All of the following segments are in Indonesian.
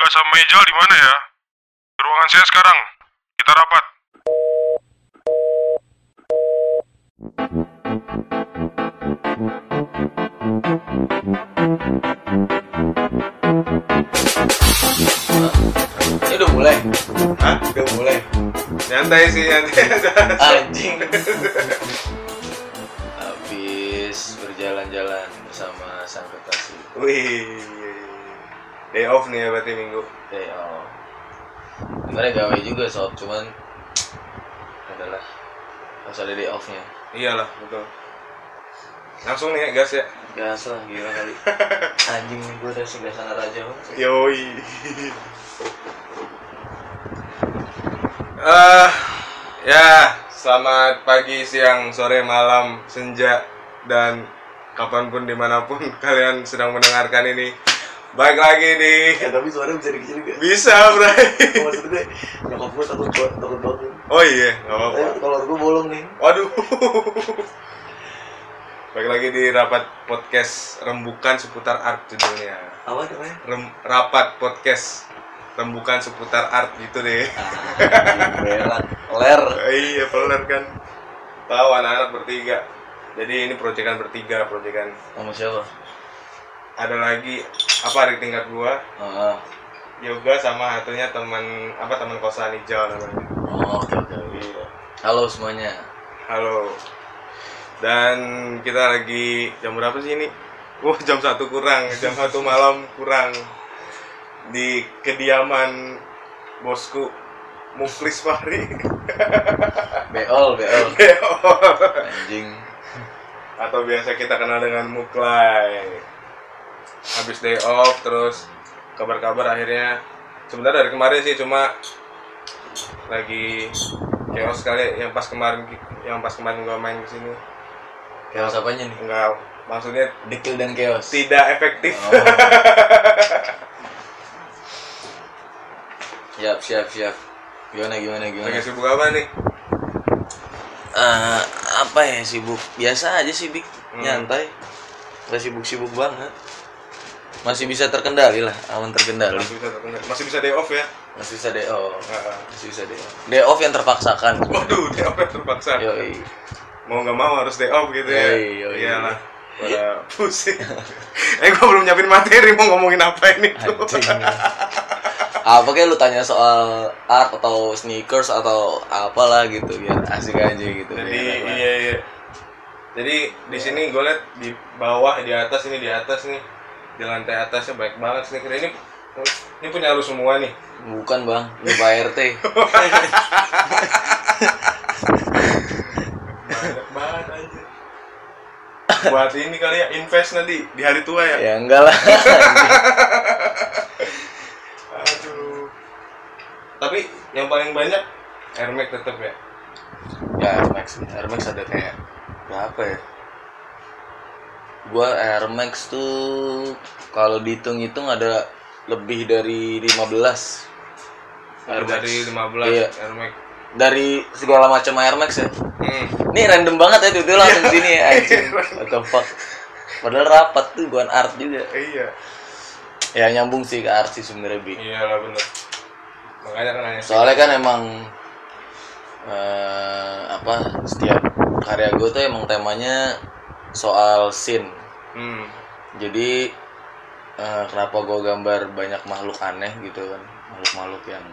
Yoga sama Ijal di mana ya? Di ruangan saya sekarang. Kita rapat. Ini udah mulai. Hah? Udah mulai. Nyantai sih, nyantai. Anjing. Habis berjalan-jalan bersama sang kekasih. Wih. Day off nih ya berarti minggu. Eh, oh. Sebenarnya gawe juga sob, cuman adalah harus ada day off-nya. Iyalah, betul. Langsung nih ya, gas ya. Gas lah, gila kali. Anjing nih gue udah segasan raja. Yoi. Eh, ya, selamat pagi, siang, sore, malam, senja, dan kapan pun di mana pun kalian sedang mendengarkan ini. Baik lagi di Ya tapi suara bisa dikecil juga. bisa, Bray. Maksud gue, nyokap gue takut takut banget. Oh iya, nggak apa-apa. Kalau gue bolong nih. Waduh. Baik lagi di rapat podcast rembukan seputar art judulnya. Apa namanya? Rem, rapat podcast rembukan seputar art gitu deh. Berat, ler. Eh, iya, peler kan. Tahu anak-anak bertiga. Jadi ini proyekan bertiga, proyekan. Sama siapa? Ada lagi apa di tingkat gua? Ah, Yoga sama satunya teman apa teman kosan hijau namanya. oh, oke oke. oke. Iya. Halo semuanya. Halo. Dan kita lagi jam berapa sih ini? Wah, jam satu kurang, jam satu malam kurang di kediaman bosku Muflis Fahri. Beol, beol. Beo. Anjing. Atau biasa kita kenal dengan Muklai. Habis day off terus kabar-kabar akhirnya sebenarnya dari kemarin sih cuma lagi chaos kali yang pas kemarin yang pas kemarin gua main ke sini Chaos apanya nih? enggak maksudnya Dekil dan chaos. tidak efektif Oh. siap, siap, siap. Gimana, gimana, gimana? lagi sibuk apa nih Eh, apa ya sibuk? Biasa aja sih, Bik. Hmm. Nyantai. Gak sibuk-sibuk banget. Masih bisa terkendali lah, aman terkendali. masih bisa terkendali. masih bisa day off ya Masih bisa day off. Heeh. Masih bisa day off. Day off yang terpaksakan. waduh day off yang terpaksa Yoi. mau nggak mau harus day off gitu ya Yoi, yoi. iyalah pada pusing eh gua belum nyiapin materi mau ngomongin apa ini tuh apa kayak lu tanya soal art atau sneakers atau apalah gitu biar asik aja gitu jadi biar iya iya jadi di sini gue liat di bawah di atas ini di atas nih di lantai atasnya baik banget sneaker ini ini punya lu semua nih. Bukan bang. Ini Pak RT banyak banget aja buat ini kali ya invest nanti di hari tua ya. Ya enggak lah. Aduh. Tapi yang paling banyak Air Max tetep ya? Ya Air Max. Air Max ada kayak berapa ya gua Air Max tuh kalau dihitung-hitung ada lebih dari 15 Air Max. dari 15 Iya. Air Max dari segala macam Air Max ya hmm. Ini random banget ya tiba-tiba langsung Iya. sini ya anjing. What fuck. Padahal rapat tuh bukan art juga. iya Ya nyambung sih ke art sih sebenarnya Bi. iyalah bener makanya kan nanya Soalnya kan emang eh apa setiap karya gue tuh emang temanya soal scene. hmm. Jadi eh, kenapa gue gambar banyak makhluk aneh gitu kan. Makhluk-makhluk yang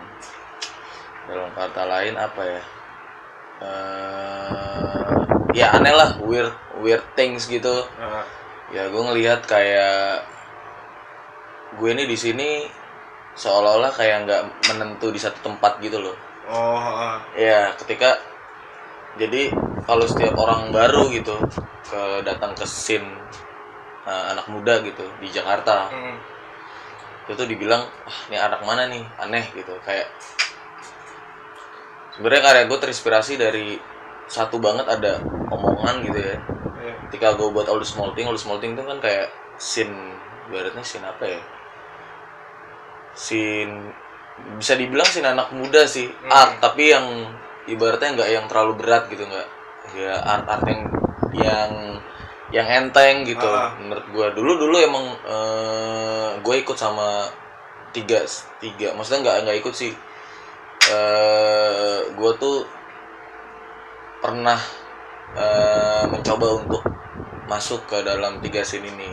dalam kata lain apa ya? eh ya aneh lah, weird weird things gitu. Ah, ya gue ngelihat kayak gue ini di sini seolah-olah kayak nggak menentu di satu tempat gitu loh oh ah. ya ketika jadi kalau setiap orang baru gitu ke datang ke scene uh, anak muda gitu di Jakarta Hmm. itu dibilang wah ini anak mana nih aneh gitu kayak sebenarnya karya gue terinspirasi dari satu banget ada omongan gitu ya Iya. ketika gue buat all the small thing all the small thing itu kan kayak scene ibaratnya scene apa ya scene bisa dibilang scene anak muda sih Hmm. art tapi yang ibaratnya nggak yang terlalu berat gitu nggak ya art art yang yang yang enteng gitu Ah. menurut gue dulu dulu emang gue ikut sama tiga tiga maksudnya nggak nggak ikut sih eh gue tuh pernah eh, mencoba untuk masuk ke dalam tiga scene ini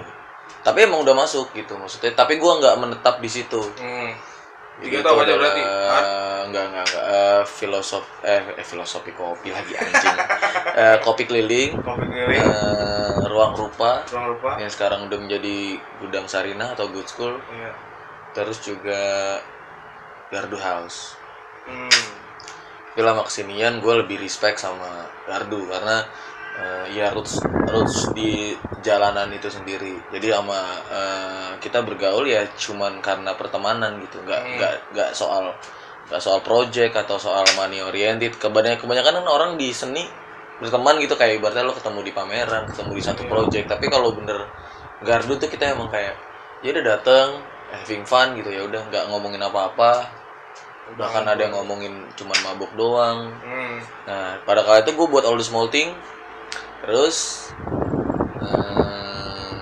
tapi emang udah masuk gitu maksudnya tapi gua nggak menetap di situ Hmm. Tiga itu tuh apa aja adalah- berarti? Art? Enggak, enggak, enggak. Eh, filosof, eh, eh, filosofi kopi lagi anjing. Eh, kopi keliling, Konflik keliling, eh, ruang rupa, ruang lupa. yang sekarang udah menjadi gudang Sarina atau Good School. Iya. Terus juga Gardu House. Hmm. Tapi lama kesinian gue lebih respect sama Gardu karena eh, ya roots roots di jalanan itu sendiri. Jadi sama eh, kita bergaul ya cuman karena pertemanan gitu, nggak Hmm. nggak nggak soal nggak soal project atau soal money oriented. Kebanyakan kebanyakan kan orang di seni berteman gitu kayak ibaratnya lo ketemu di pameran, ketemu di satu Iya. project. Tapi kalau bener Gardu tuh kita emang kayak ya udah dateng having fun gitu ya udah nggak ngomongin apa-apa bahkan ada yang ngomongin cuman mabuk doang Hmm. nah pada kala itu gue buat all the small thing terus eh,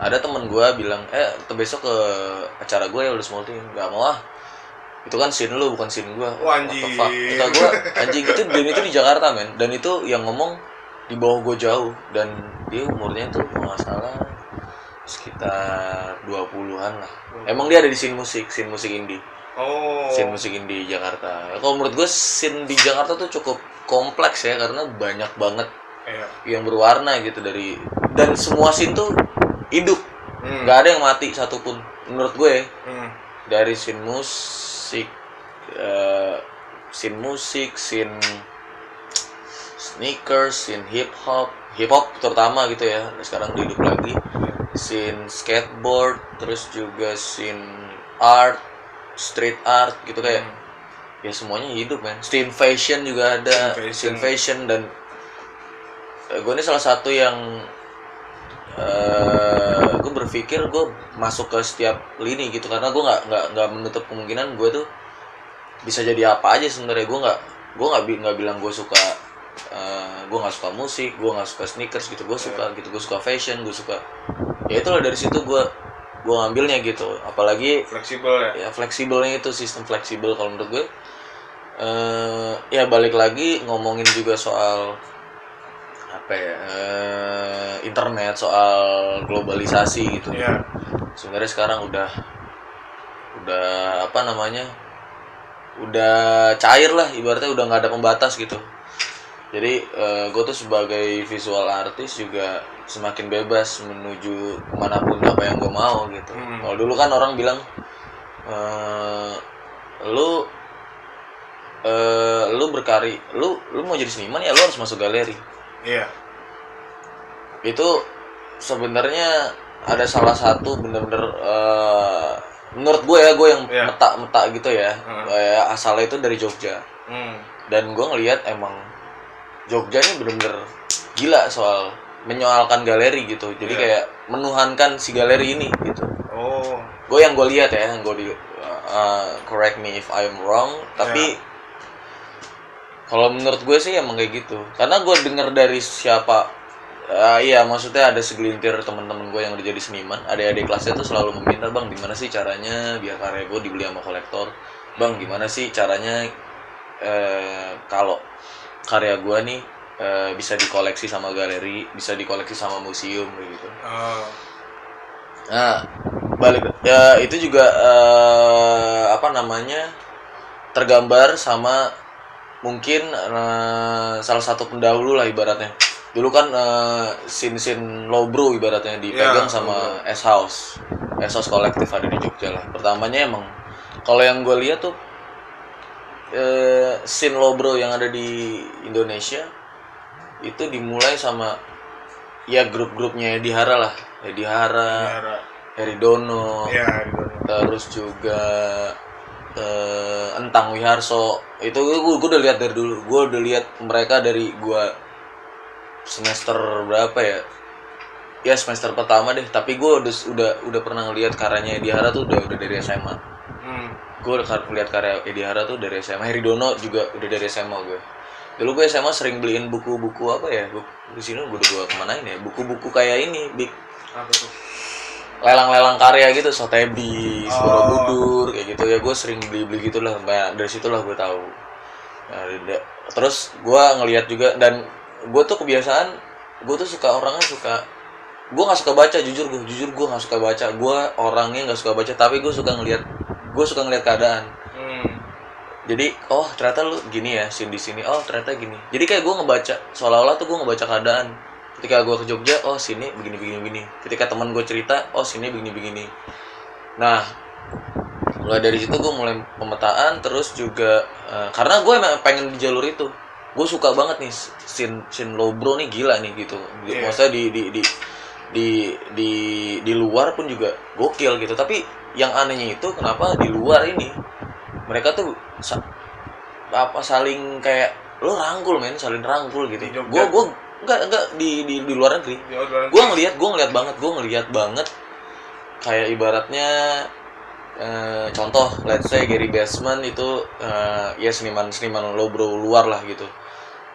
ada temen gue bilang eh besok ke acara gue ya small thing nggak mau ah itu kan scene lu bukan scene gue Wah, anjing. kata gue anjing itu dan itu di Jakarta men. Dan itu yang ngomong di bawah gue jauh. Dan dia umurnya tuh kalau nggak salah sekitar 20-an lah. Emang dia ada di scene musik scene musik indie. Oh. scene musik indie di Jakarta. Ya, Kalau menurut gue scene di Jakarta tuh cukup kompleks ya karena banyak banget Iya. yang berwarna gitu dari dan semua scene tuh hidup, Hmm. nggak ada yang mati satupun. Menurut gue Hmm. dari scene musik, eh, scene musik, scene sneakers, scene hip hop, hip hop terutama gitu ya. Sekarang hidup lagi. Scene skateboard, terus juga scene art, street art gitu kayak Hmm. ya semuanya hidup men scene fashion juga ada Scene fashion. scene fashion dan gue ini salah satu yang eh gue berpikir gue masuk ke setiap lini gitu. Karena gue nggak nggak nggak menutup kemungkinan gue tuh bisa jadi apa aja sebenarnya. Gue nggak gue nggak nggak bilang gue suka eh gue nggak suka musik gue nggak suka sneakers gitu. Gue suka gitu gue suka fashion gue suka ya itulah dari situ gue gue ngambilnya gitu. Apalagi Fleksibel ya. ya fleksibelnya itu sistem fleksibel kalau menurut gue eh ya balik lagi ngomongin juga soal apa ya eh, internet soal globalisasi gitu Iya. sebenarnya sekarang udah udah apa namanya udah cair lah ibaratnya udah nggak ada pembatas gitu jadi gue tuh sebagai visual artist juga semakin bebas menuju ke mana pun apa yang gue mau gitu Hmm. kalau dulu kan orang bilang eh lu eh lu berkari lu lu mau jadi seniman ya lu harus masuk galeri Iya. itu sebenarnya ada salah satu bener-bener eh, menurut gue ya gue yang Iya. meta-meta gitu ya Hmm. kayak asalnya itu dari Jogja Hmm. dan gue ngelihat emang Jogja ini bener-bener gila soal menyoalkan galeri gitu jadi Iya. kayak menuhankan si galeri ini gitu Oh. gue yang gue lihat ya yang gue di uh, correct me if I'm wrong tapi kalau menurut gue sih emang kayak gitu. Karena gue denger dari siapa uh, iya maksudnya ada segelintir teman-teman gue yang udah jadi seniman. Adik-adik kelasnya tuh selalu meminta bang gimana sih caranya biar karya gue dibeli sama kolektor? Bang gimana sih caranya eh, kalau karya gue nih eh, bisa dikoleksi sama galeri bisa dikoleksi sama museum gitu. Oh. Nah, balik ya itu juga eh, apa namanya tergambar sama mungkin eh, salah satu pendahulu lah ibaratnya. Dulu kan eh, scene-scene lowbrow ibaratnya dipegang Iya, sama S House. S House kolektif ada di Jogja lah. Pertamanya emang kalau yang gue lihat tuh eh, scene lowbrow yang ada di Indonesia itu dimulai sama ya grup-grupnya Edi Hara lah Edi Hara, Biara. Heri Dono, Dono. terus juga eh, Entang Wiharso. Itu gue, gue udah lihat dari dulu. Gue udah lihat mereka dari gue semester berapa ya? Ya semester pertama deh. Tapi gue udah udah udah pernah ngeliat karyanya Edi Hara tuh udah udah dari SMA Hmm. gue udah lihat karya Edi Hara tuh dari SMA Heri Dono juga udah dari SMA gue dulu gue SMA sering beliin buku-buku apa ya? Buku di sini gue udah gue kemanain ya? Buku-buku kayak ini big. Apa tuh? Lelang-lelang karya gitu Sotheby's, Oh. Borobudur kayak gitu. Ya gue sering beli-beli gitu lah Nah, dari situlah gue tahu. Nah, terus gue ngelihat juga dan gue tuh kebiasaan gue tuh suka orangnya suka gue nggak suka baca jujur gue jujur gue nggak suka baca. Gue orangnya nggak suka baca tapi gue suka ngelihat gue suka ngelihat keadaan. Hmm. jadi oh ternyata lu gini ya scene di sini. Oh ternyata gini. Jadi kayak gue ngebaca seolah-olah tuh gue ngebaca keadaan ketika gue ke Jogja oh sini begini begini begini. Ketika teman gue cerita oh sini begini begini. Nah mulai dari situ gue mulai pemetaan terus juga eh, karena gue emang pengen di jalur itu. Gue suka banget nih scene scene lowbro nih gila nih gitu. Iya. maksudnya di di di di di di luar pun juga gokil gitu. Tapi yang anehnya itu kenapa di luar ini mereka tuh sa- apa saling kayak lo rangkul men saling rangkul gitu. Gue gue enggak enggak di di di luar negeri. Ya, udah. gue ngelihat gue ngelihat banget gue ngelihat banget kayak ibaratnya eh, contoh let's say Gary Basement itu eh, ya seniman seniman lowbrow luar lah gitu.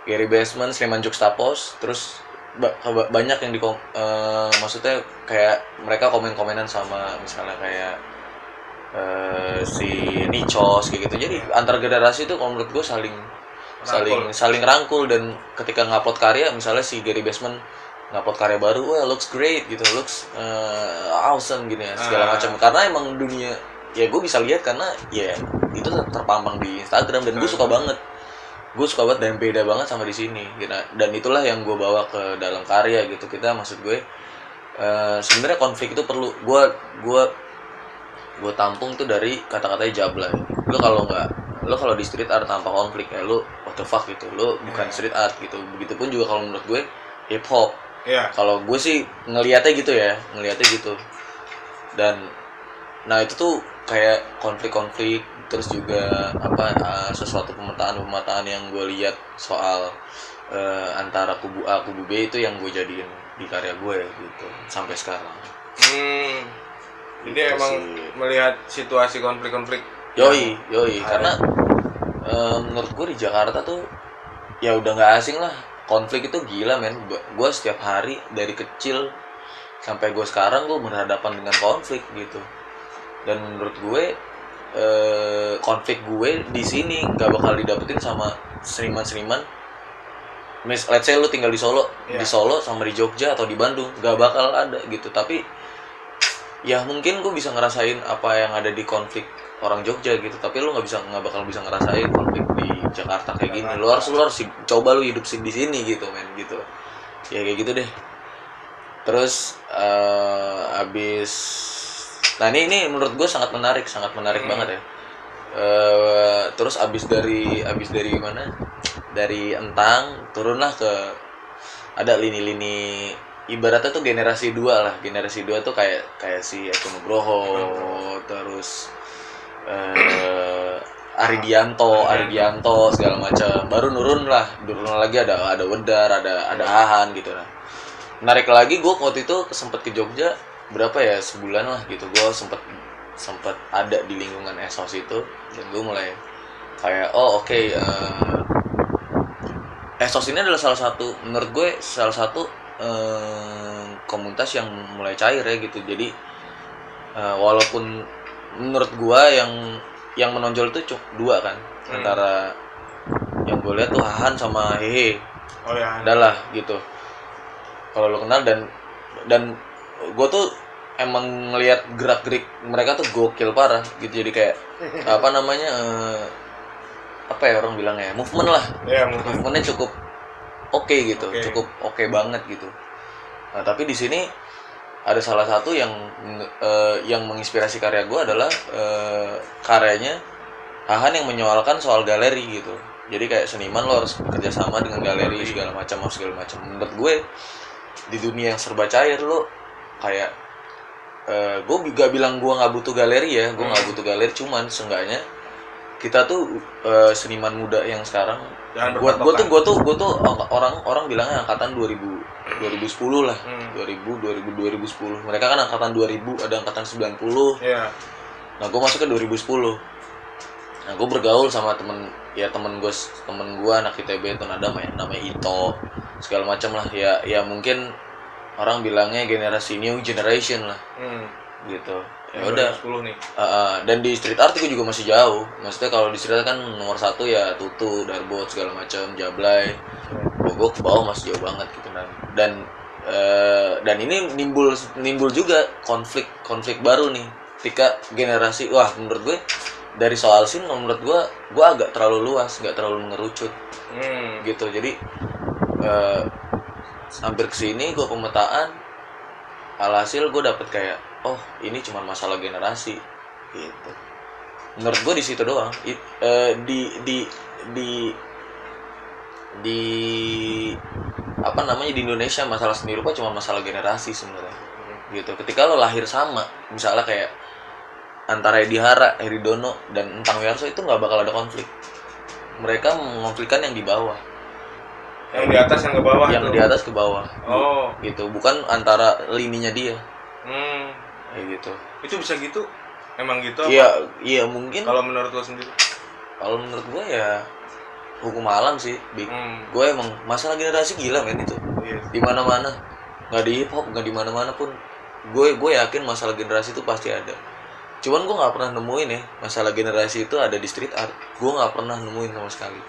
Gary Basement seniman juxtapose terus ba- ba- banyak yang di eh, maksudnya kayak mereka komen komenan sama misalnya kayak eh, si Nichos kayak gitu. Jadi antar generasi itu kalau menurut gue saling saling saling rangkul dan ketika ngupload karya misalnya si Gary Basement ngupload karya baru wah looks great gitu looks uh, awesome gini ya segala Ah. macam karena emang dunia ya gue bisa lihat karena ya itu ter- terpampang di Instagram dan gue Hmm. suka banget gue suka banget dan beda banget sama di sini gitu. dan itulah yang gue bawa ke dalam karya gitu kita maksud gue eh, sebenarnya konflik itu perlu gue gue gue tampung tuh dari kata-katanya Jabla lo kalau nggak lo kalau di street art tanpa konflik ya lo the fuck gitu lo bukan Iya. street art gitu begitupun juga kalau menurut gue hip hop Iya. kalau gue sih ngelihatnya gitu ya ngelihatnya gitu dan nah itu tuh kayak konflik-konflik terus juga apa uh, sesuatu pemetaan-pemetaan yang gue lihat soal uh, antara kubu A kubu B itu yang gue jadiin di karya gue gitu sampai sekarang Hmm. Jadi Gitu emang sih. melihat situasi konflik-konflik. Yoi, yoi. Ada. Karena eh, menurut gue di Jakarta tuh ya udah nggak asing lah. Konflik itu gila men. Gue setiap hari dari kecil sampai gue sekarang gue berhadapan dengan konflik gitu. Dan menurut gue eh, konflik gue di sini nggak bakal didapetin sama seniman-seniman. Mis, let's say lu tinggal di Solo, Iya. di Solo sama di Jogja atau di Bandung, nggak bakal ada gitu. Tapi ya mungkin gue bisa ngerasain apa yang ada di konflik orang Jogja gitu tapi lu nggak bisa nggak bakal bisa ngerasain konflik di Jakarta kayak gini. Lu harus lu harus coba lu hidup sih di sini gitu men gitu. Ya kayak gitu deh. Terus eh abis nah ini ini menurut gue sangat menarik sangat menarik Hmm. banget ya. Eh terus abis dari abis dari mana? Dari Entang turunlah ke ada lini-lini ibaratnya tuh generasi dua lah. Generasi dua tuh kayak kayak si Eko Nugroho. terus eh Aridianto, Aridianto segala macam. Baru nurun lah, nurun lagi ada ada Wedar, ada ada Hahan gitu lah. Menarik lagi gue waktu itu sempet ke Jogja berapa ya sebulan lah gitu. Gue sempet sempet ada di lingkungan esos itu dan gue mulai kayak oh oke eh, esos ini adalah salah satu menurut gue salah satu eh, komunitas yang mulai cair ya gitu. Jadi eh, walaupun menurut gua yang yang menonjol itu cuk dua kan Hmm. antara yang gue lihat tuh Hahan sama Hehe Oh ya. adalah gitu kalau lo kenal dan dan gue tuh emang ngelihat gerak gerik mereka tuh gokil parah gitu jadi kayak apa namanya eh, apa ya orang bilang ya movement lah Ya mungkin. movementnya cukup oke gitu Oke. cukup oke banget gitu nah tapi di sini ada salah satu yang eh, yang menginspirasi karya gue adalah eh, karyanya Hahan yang menyoalkan soal galeri gitu. Jadi kayak seniman lo harus kerjasama dengan galeri segala macam segala macam. Menurut gue di dunia yang serba cair lo kayak eh, gue juga bilang gue nggak butuh galeri ya. Gue nggak Hmm. butuh galeri cuman seenggaknya kita tuh eh, seniman muda yang sekarang gua tuh gua tuh gua tuh orang orang bilangnya angkatan 2000 2010 lah. Hmm. 2000 2000 2010 mereka kan angkatan 2000 ada angkatan 90 Iya. nah gue masuk ke 2010 nah gue bergaul sama temen ya temen gue temen gue anak ITB itu ada namanya namanya Ito segala macam lah. Ya ya mungkin orang bilangnya generasi new generation lah. Hmm. gitu ya udah 10 nih. Uh, uh, dan di street art gue juga masih jauh. Maksudnya kalau di street art kan nomor satu ya tutu darbot segala macam jablay. Ke bawah masih jauh banget gitu dan dan eh, dan ini nimbul nimbul juga konflik konflik baru nih. Ketika generasi wah menurut gue dari soal scene menurut gue gue agak terlalu luas nggak terlalu mengerucut. Hmm. gitu. Jadi eh, hampir ke sini gue pemetaan alhasil gue dapet kayak oh ini cuma masalah generasi. Gitu. Menurut gue di situ doang. It- eh, di di di di apa namanya di Indonesia masalah seni rupa cuma masalah generasi sebenarnya. Gitu. Ketika lo lahir sama misalnya kayak antara Edi Hara, Heri Dono dan Entang Wiarso itu nggak bakal ada konflik. Mereka mengonflikkan yang di bawah. Yang di atas yang ke bawah yang tuh. di atas ke bawah. Oh. gitu. Bukan antara lininya dia. Hmm. Kayak gitu Itu bisa gitu? Emang gitu? apa? iya iya mungkin Kalau menurut lo sendiri? kalau menurut gue ya hukum alam sih Big. Hmm. gue emang masalah generasi gila men itu Iya. di mana mana nggak di hip hop nggak di mana mana pun gue gue yakin masalah generasi itu pasti ada cuman gue nggak pernah nemuin ya masalah generasi itu ada di street art gue nggak pernah nemuin sama sekali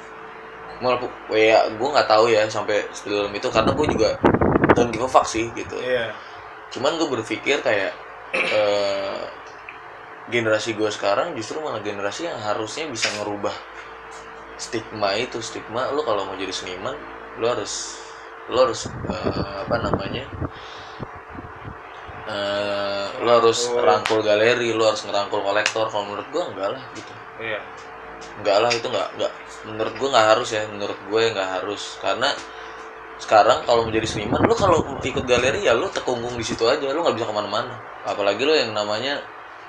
malah ya gue nggak tahu ya sampai dalam itu karena gue juga don't give a fuck sih gitu Iya. cuman gue berpikir kayak eh, generasi gue sekarang justru malah generasi yang harusnya bisa ngerubah stigma itu stigma lo kalau mau jadi seniman lo harus lo harus eh, apa namanya eh, lo harus rangkul. galeri lo harus ngerangkul kolektor. Kalau menurut gue enggak lah gitu. Iya. enggak lah itu enggak enggak menurut gue nggak harus ya menurut gue nggak harus. Karena sekarang kalau menjadi seniman lu kalau ikut galeri ya lu tekunggung di situ aja lu nggak bisa ke mana-mana apalagi lu yang namanya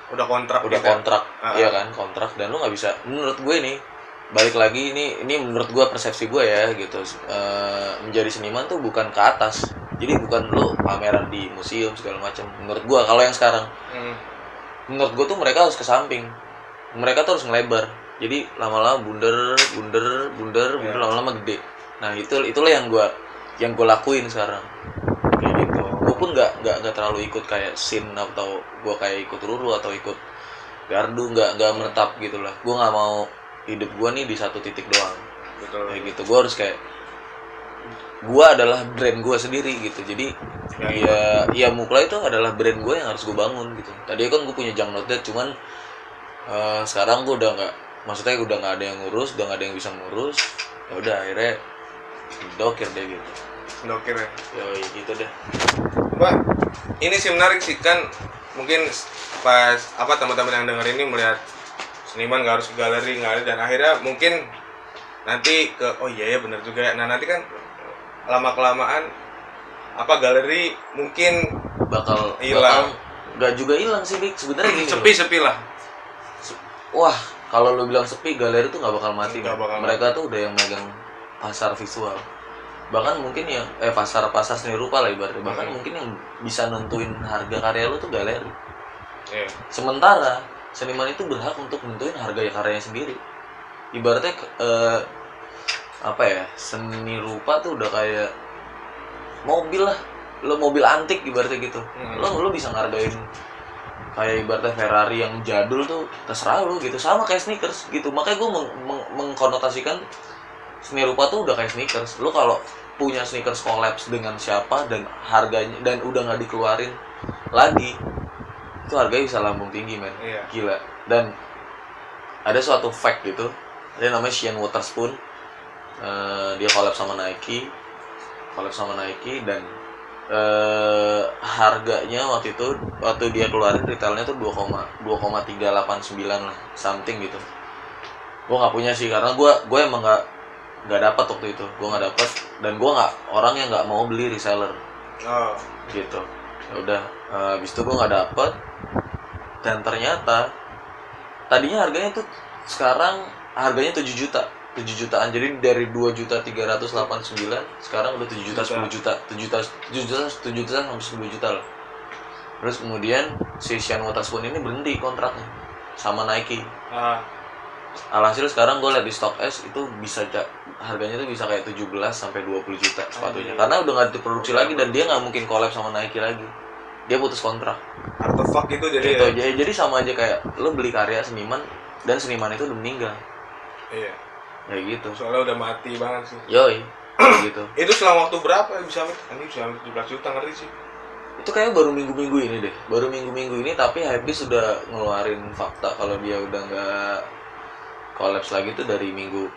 Udah kontrak udah gitu ya? kontrak Ah. iya kan kontrak dan lu nggak bisa menurut gue nih balik lagi ini ini menurut gue persepsi gue ya gitu Eh, menjadi seniman tuh bukan ke atas jadi bukan lu pameran di museum segala macam menurut gue kalau yang sekarang Hmm. menurut gue tuh mereka harus ke samping mereka tuh harus ngelebar jadi lama-lama bunder bunder bunder bunder Iya. lama-lama gede nah itu itulah yang gue yang gue lakuin sekarang pun nggak nggak nggak terlalu ikut kayak sin atau gue kayak ikut ruru atau ikut gardu nggak nggak menetap gitu lah. Gue nggak mau hidup gue nih di satu titik doang. Betul. kayak gitu gue harus kayak gue adalah brand gue sendiri gitu. Jadi Ya, ya ya. Mukla itu adalah brand gue yang harus gue bangun gitu. Tadi kan gue punya Jang Not Dead, cuman eh, sekarang gue udah nggak maksudnya udah nggak ada yang ngurus udah nggak ada yang bisa ngurus ya udah akhirnya dokir deh gitu. Dokir ya. ya gitu deh Mbak, ini sih menarik sih kan mungkin pas apa teman-teman yang denger ini melihat seniman nggak harus ke galeri nggak ada dan akhirnya mungkin nanti ke oh iya ya benar juga ya nah nanti kan lama kelamaan apa galeri mungkin bakal Hilang. nggak juga hilang sih Dik. sebenarnya gini loh. sepi sepi lah wah kalau lu bilang sepi galeri tuh nggak bakal mati men. bakal mereka tuh udah yang megang pasar visual bahkan mungkin yang eh pasar pasar seni rupa lah ibaratnya. Bahkan Hmm. mungkin yang bisa nentuin harga karya lu tuh galeri. Iya. sementara seniman itu berhak untuk nentuin harga karyanya sendiri. Ibaratnya eh, apa ya seni rupa tuh udah kayak mobil lah. Lo mobil antik ibaratnya gitu. Hmm. lo lo bisa ngargain kayak ibaratnya Ferrari yang jadul tuh terserah lo gitu. Sama kayak sneakers gitu. Makanya gue meng- meng- mengkonotasikan seni rupa tuh udah kayak sneakers. Lo kalau punya sneakers collapse dengan siapa dan harganya dan udah nggak dikeluarin lagi itu harganya bisa lambung tinggi men. Iya. gila. Dan ada suatu fact gitu ada namanya Shane Waterspoon Eh, dia collab sama Nike collab sama Nike dan eh harganya waktu itu waktu dia keluarin retailnya tuh 2,2,389 lah something gitu. Gue nggak punya sih karena gue gue emang nggak nggak dapat waktu itu. Gue nggak dapat dan gue nggak orang yang nggak mau beli reseller. Oh. Gitu. Ya udah eh, habis itu gue nggak dapet dan ternyata tadinya harganya tuh sekarang harganya 7 juta 7 jutaan. Jadi dari 2 juta 389 sekarang udah 7 juta 10 juta. 7 juta 7 juta 7 juta sampai 10 juta lah. Terus kemudian si Sean Waterspoon ini berhenti kontraknya sama Nike. Ah. Alhasil sekarang gue liat di Stock S itu bisa harganya tuh bisa kayak 17 sampai 20 juta sepatunya. Anjir. karena udah nggak diproduksi lagi dan dia nggak mungkin collab sama Nike lagi. Dia putus kontrak. Artefak itu jadi gitu. ya? jadi, jadi sama aja kayak lo beli karya seniman dan seniman itu udah meninggal. Iya. Kayak gitu. Soalnya udah mati banget sih. Yoi. Gitu. Itu selang waktu berapa? Ya bisa ini bisa 17 juta ngeri sih. Itu kayak baru minggu-minggu ini deh. Baru minggu-minggu ini tapi habis sudah ngeluarin fakta kalau dia udah nggak kolaps lagi tuh dari minggu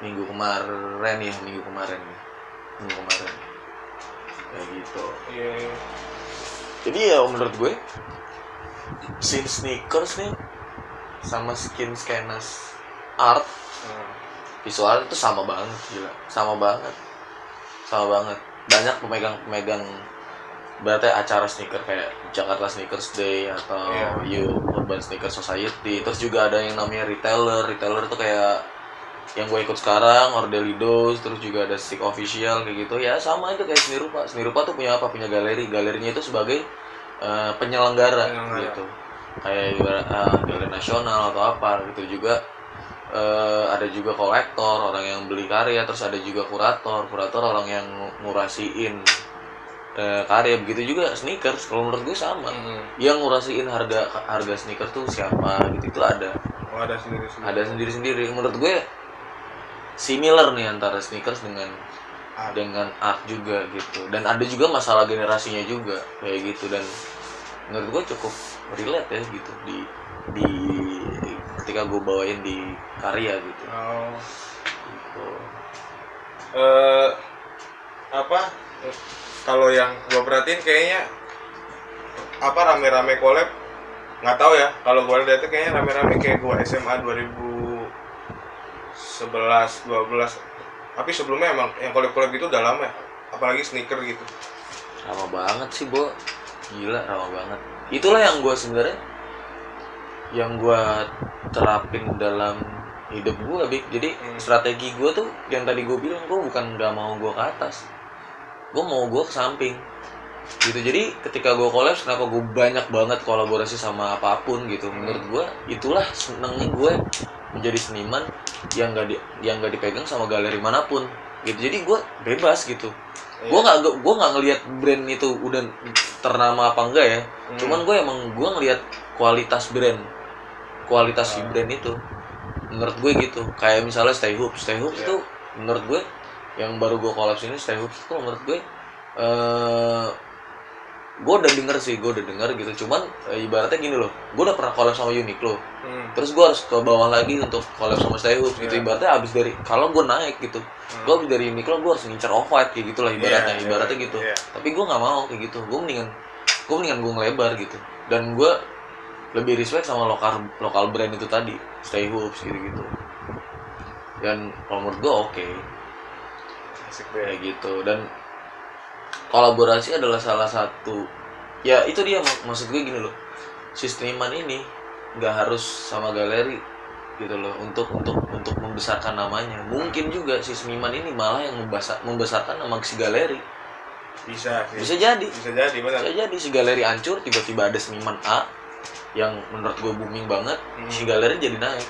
minggu kemarin ya minggu kemarin ya. Minggu kemarin. Kayak gitu. Iya iya. jadi ya menurut gue scene sneakers nih sama skin scanners art Hmm. visual itu sama banget gila. Sama banget. Sama banget. Banyak pemegang-pemegang berarti acara sneaker kayak Jakarta Sneakers Day atau Iya. You Urban Sneaker Society. Terus juga ada yang namanya retailer. Retailer itu kayak yang gue ikut sekarang Ordelidos terus juga ada Stick Official kayak gitu. Ya sama aja kayak seni rupa. Seni rupa tuh punya apa? Punya galeri. Galerinya itu sebagai eh, penyelenggara, Penyelenggara. gitu. Kayak eh, galeri nasional atau apa gitu juga. Eh, ada juga kolektor orang yang beli karya terus ada juga kurator. Kurator orang yang ngurasiin eh, karya. Begitu juga sneakers. Kalau menurut gue sama. Hmm. yang ngurasiin harga harga sneakers tuh siapa gitu. Itu ada. Oh, ada sendiri sendiri ada sendiri sendiri menurut gue similar nih antara sneakers dengan Art. dengan art juga gitu dan ada juga masalah generasinya juga kayak gitu dan menurut gue cukup relate ya gitu di di ketika gue bawain di karya gitu Oh. Gitu. eh apa kalau yang gue perhatiin kayaknya apa rame-rame collab nggak tahu ya kalau gue lihat kayaknya rame-rame kayak gue SMA 2011 12 tapi sebelumnya emang yang collab-collab gitu udah lama ya apalagi sneaker gitu Lama banget sih, Bo. Gila, lama banget. Itulah yang gue sebenarnya yang gue terapin dalam hidup gue, Bik. Jadi Hmm. strategi gue tuh yang tadi gue bilang, gue bukan nggak mau gue ke atas. Gue mau gue ke samping. Gitu. Jadi ketika gue kolaps, kenapa gue banyak banget kolaborasi sama apa pun gitu. Menurut gue, itulah senengnya gue menjadi seniman yang gak di, yang gak dipegang sama galeri mana pun. Gitu. Jadi gue bebas gitu. Gue nggak gue nggak ngelihat brand itu udah ternama apa enggak ya. Hmm. cuman gue emang gue ngelihat kualitas brand. Kualitas si Ah. brand itu. Menurut gue gitu. Kayak misalnya Stay Hoops. Stay Hoops Iya. itu menurut gue yang baru gue kolaps ini Stay Hoops itu menurut gue eh gue udah denger sih gue udah denger gitu cuman eh, ibaratnya gini loh gue udah pernah kolaps sama Uniqlo Hmm. terus gue harus ke bawah lagi untuk kolaps sama Stay Hoops gitu Iya. ibaratnya abis dari kalau gue naik gitu Hmm. gue abis dari Uniqlo gue harus ngincar off white kayak gitulah ibaratnya Iya, iya, ibaratnya gitu iya. tapi gue nggak mau kayak gitu gue mendingan gue mendingan gue ngelebar gitu dan gue lebih respect sama lokal lokal brand itu tadi Stay Hoops gitu gitu dan kalau menurut gue oke Asik deh. kayak gitu dan kolaborasi adalah salah satu ya itu dia mak- maksud gue gini loh. Si seniman ini nggak harus sama galeri gitu loh untuk untuk untuk membesarkan namanya. Mungkin juga si seniman ini malah yang membesar, membesarkan nama si galeri. Bisa sih. bisa jadi. Bisa jadi benar. Bisa jadi si galeri hancur tiba-tiba ada seniman A yang menurut gue booming banget Hmm. si galeri jadi naik.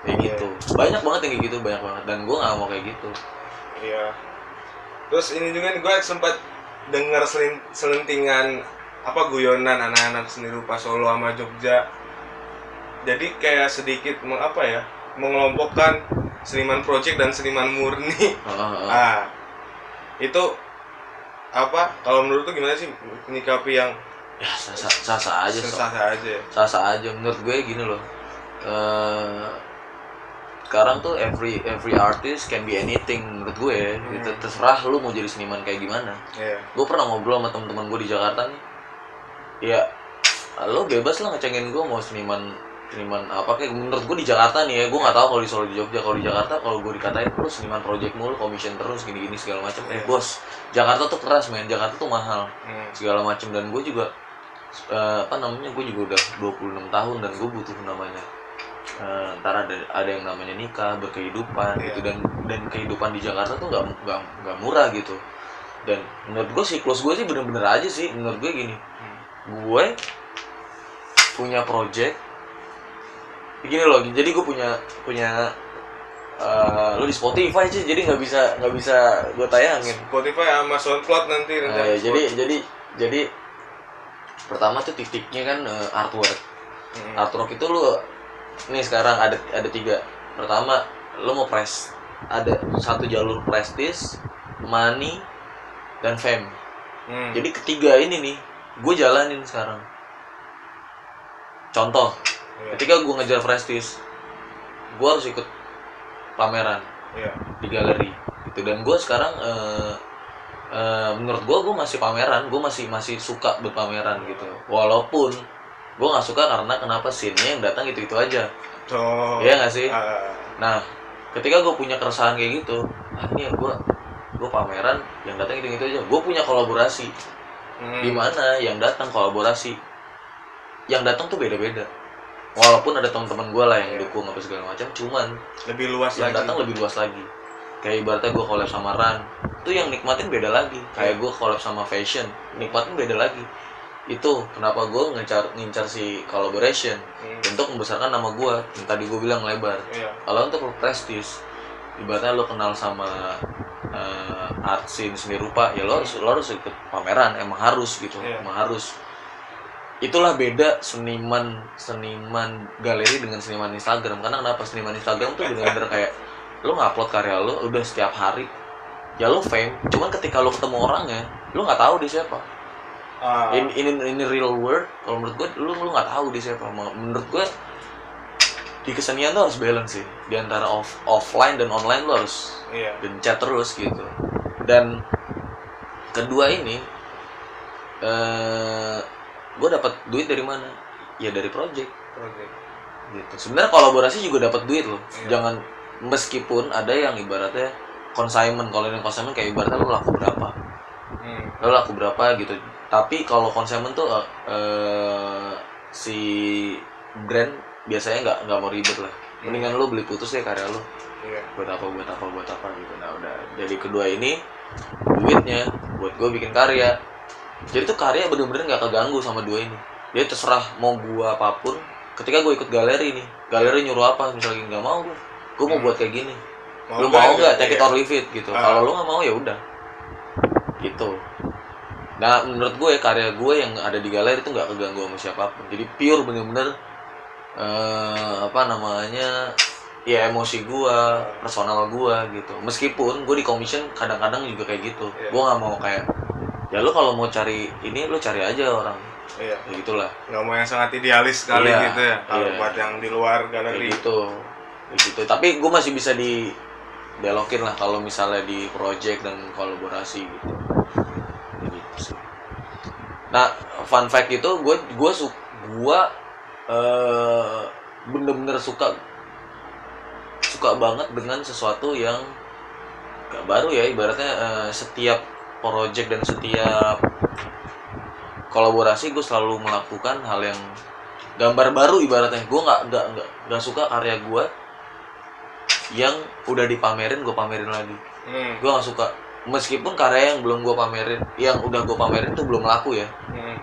Kayak Iya. gitu. Banyak banget yang kayak gitu banyak banget. Dan gue nggak mau kayak gitu. Iya. Terus ini juga gue sempat dengar selentingan apa guyonan anak-anak seni rupa Solo sama Jogja. Jadi kayak sedikit meng, apa ya? mengelompokkan seniman project dan seniman murni. Heeh, heeh. Ah. Itu apa? Kalau menurut tuh gimana sih menyikapi yang ya sah sah, sah aja sob. sah aja? sah sah aja menurut gue gini loh eh sekarang tuh every every artist can be anything menurut gue ya. gitu Hmm. terserah lu mau jadi seniman kayak gimana Iya. gue pernah ngobrol sama teman-teman gue di Jakarta nih ya lo bebas lah ngecengin gue mau seniman seniman apa kayak menurut gue di Jakarta nih ya gue nggak tahu kalau di Solo di Jogja kalau di Jakarta kalau gue dikatain lu seniman project mulu commission terus gini-gini segala macam eh Iya. bos Jakarta tuh keras men Jakarta tuh mahal Hmm. segala macam dan gue juga eh, apa namanya gue juga udah 26 tahun dan gue butuh namanya eh, ntar ada ada yang namanya nikah berkehidupan Iya. gitu dan dan kehidupan di Jakarta tuh nggak nggak murah gitu. Dan menurut gue siklus gue sih bener-bener aja sih. Menurut gue gini. Gue punya project. Gini loh jadi gue punya punya eh, lu di Spotify sih jadi nggak bisa nggak bisa gue tayangin. Spotify sama SoundCloud nanti Nah, rencana ya, jadi jadi jadi pertama tuh titiknya kan eh, artwork. Mm. artwork itu lu nih sekarang ada ada tiga pertama lu mau press ada satu jalur prestige money dan fame Hmm. jadi ketiga ini nih gue jalanin sekarang contoh Iya. ketika gue ngejar prestige gue harus ikut pameran Iya. di galeri gitu dan gue sekarang eh, eh, menurut gue gue masih pameran gue masih masih suka berpameran gitu walaupun gue nggak suka karena kenapa scene-nya yang datang itu itu aja. So, Iya nggak sih? Ah, nah ketika gue punya keresahan kayak gitu ah, ini ya gue gue pameran yang datang itu itu aja. Gue punya kolaborasi. Hmm. di mana yang datang kolaborasi? Yang datang tuh beda-beda. Walaupun ada teman-teman gue lah yang Iya. dukung apa segala macam cuman lebih luas yang lagi. datang lebih luas lagi. Kayak ibaratnya gue collab sama Ran. Itu yang nikmatin beda lagi. Kayak gue collab sama fashion. Nikmatin beda lagi itu kenapa gue ngincar ngincar si collaboration Hmm. untuk membesarkan nama gue yang tadi gue bilang lebar Iya. kalau untuk lo prestis ibaratnya lo kenal sama eh, art scene seni rupa ya lo harus lo harus ikut pameran emang harus gitu Iya. emang harus itulah beda seniman seniman galeri dengan seniman Instagram karena kenapa seniman Instagram tuh bener-bener kayak lo ngupload karya lo udah setiap hari ya lo fame cuman ketika lo ketemu orangnya lo nggak tahu dia siapa Ah, in in in the real world kalau menurut gue lu lu nggak tahu dia siapa. Menurut gue di kesenian tuh harus balance sih. Di antara off offline dan online lu harus iya. gencet terus gitu. Dan kedua ini eh gue dapat duit dari mana? Ya dari project. Oke. gitu. Sebenarnya kolaborasi juga dapat duit loh. Iya. jangan meskipun ada yang ibaratnya consignment. Kalau yang consignment kayak ibaratnya lu laku berapa? Hmm. lo laku berapa gitu tapi kalau konsumen tuh eh, si brand biasanya nggak nggak mau ribet lah. Mendingan lo beli putus deh karya lo Iya. buat apa buat apa buat apa gitu. Nah udah. Jadi kedua ini duitnya buat gue bikin karya. Jadi tuh karya bener-bener nggak keganggu sama dua ini. Dia terserah mau gua apa pun. Ketika gue ikut galeri nih galeri nyuruh apa misalnya nggak mau gue gue mau Hmm. buat kayak gini. Lu nggak mau nggak gitu? take it Iya. or leave it gitu. Ah. kalau lu nggak mau ya udah. Gitu nah menurut gue karya gue yang ada di galeri itu nggak keganggu sama siapa pun jadi pure bener-bener eh, apa namanya ya emosi gue personal gue gitu meskipun gue di commission kadang-kadang juga kayak gitu Iya. gue nggak mau kayak ya lu kalau mau cari ini lu cari aja orang Iya. ya gitulah Nggak mau yang sangat idealis sekali Iya, gitu ya. Kalau iya. buat yang di luar galeri. gitu kayak gitu tapi gue masih bisa di belokin lah kalau misalnya di project dan kolaborasi gitu gitu nah fun fact itu gue gue su gue eh, bener-bener suka suka banget dengan sesuatu yang gak baru ya ibaratnya eh, setiap project dan setiap kolaborasi gue selalu melakukan hal yang gambar baru ibaratnya. Gue nggak nggak nggak suka karya gue yang udah dipamerin gue pamerin lagi. Hmm. gue nggak suka meskipun karya yang belum gue pamerin yang udah gue pamerin tuh belum laku ya. Hmm.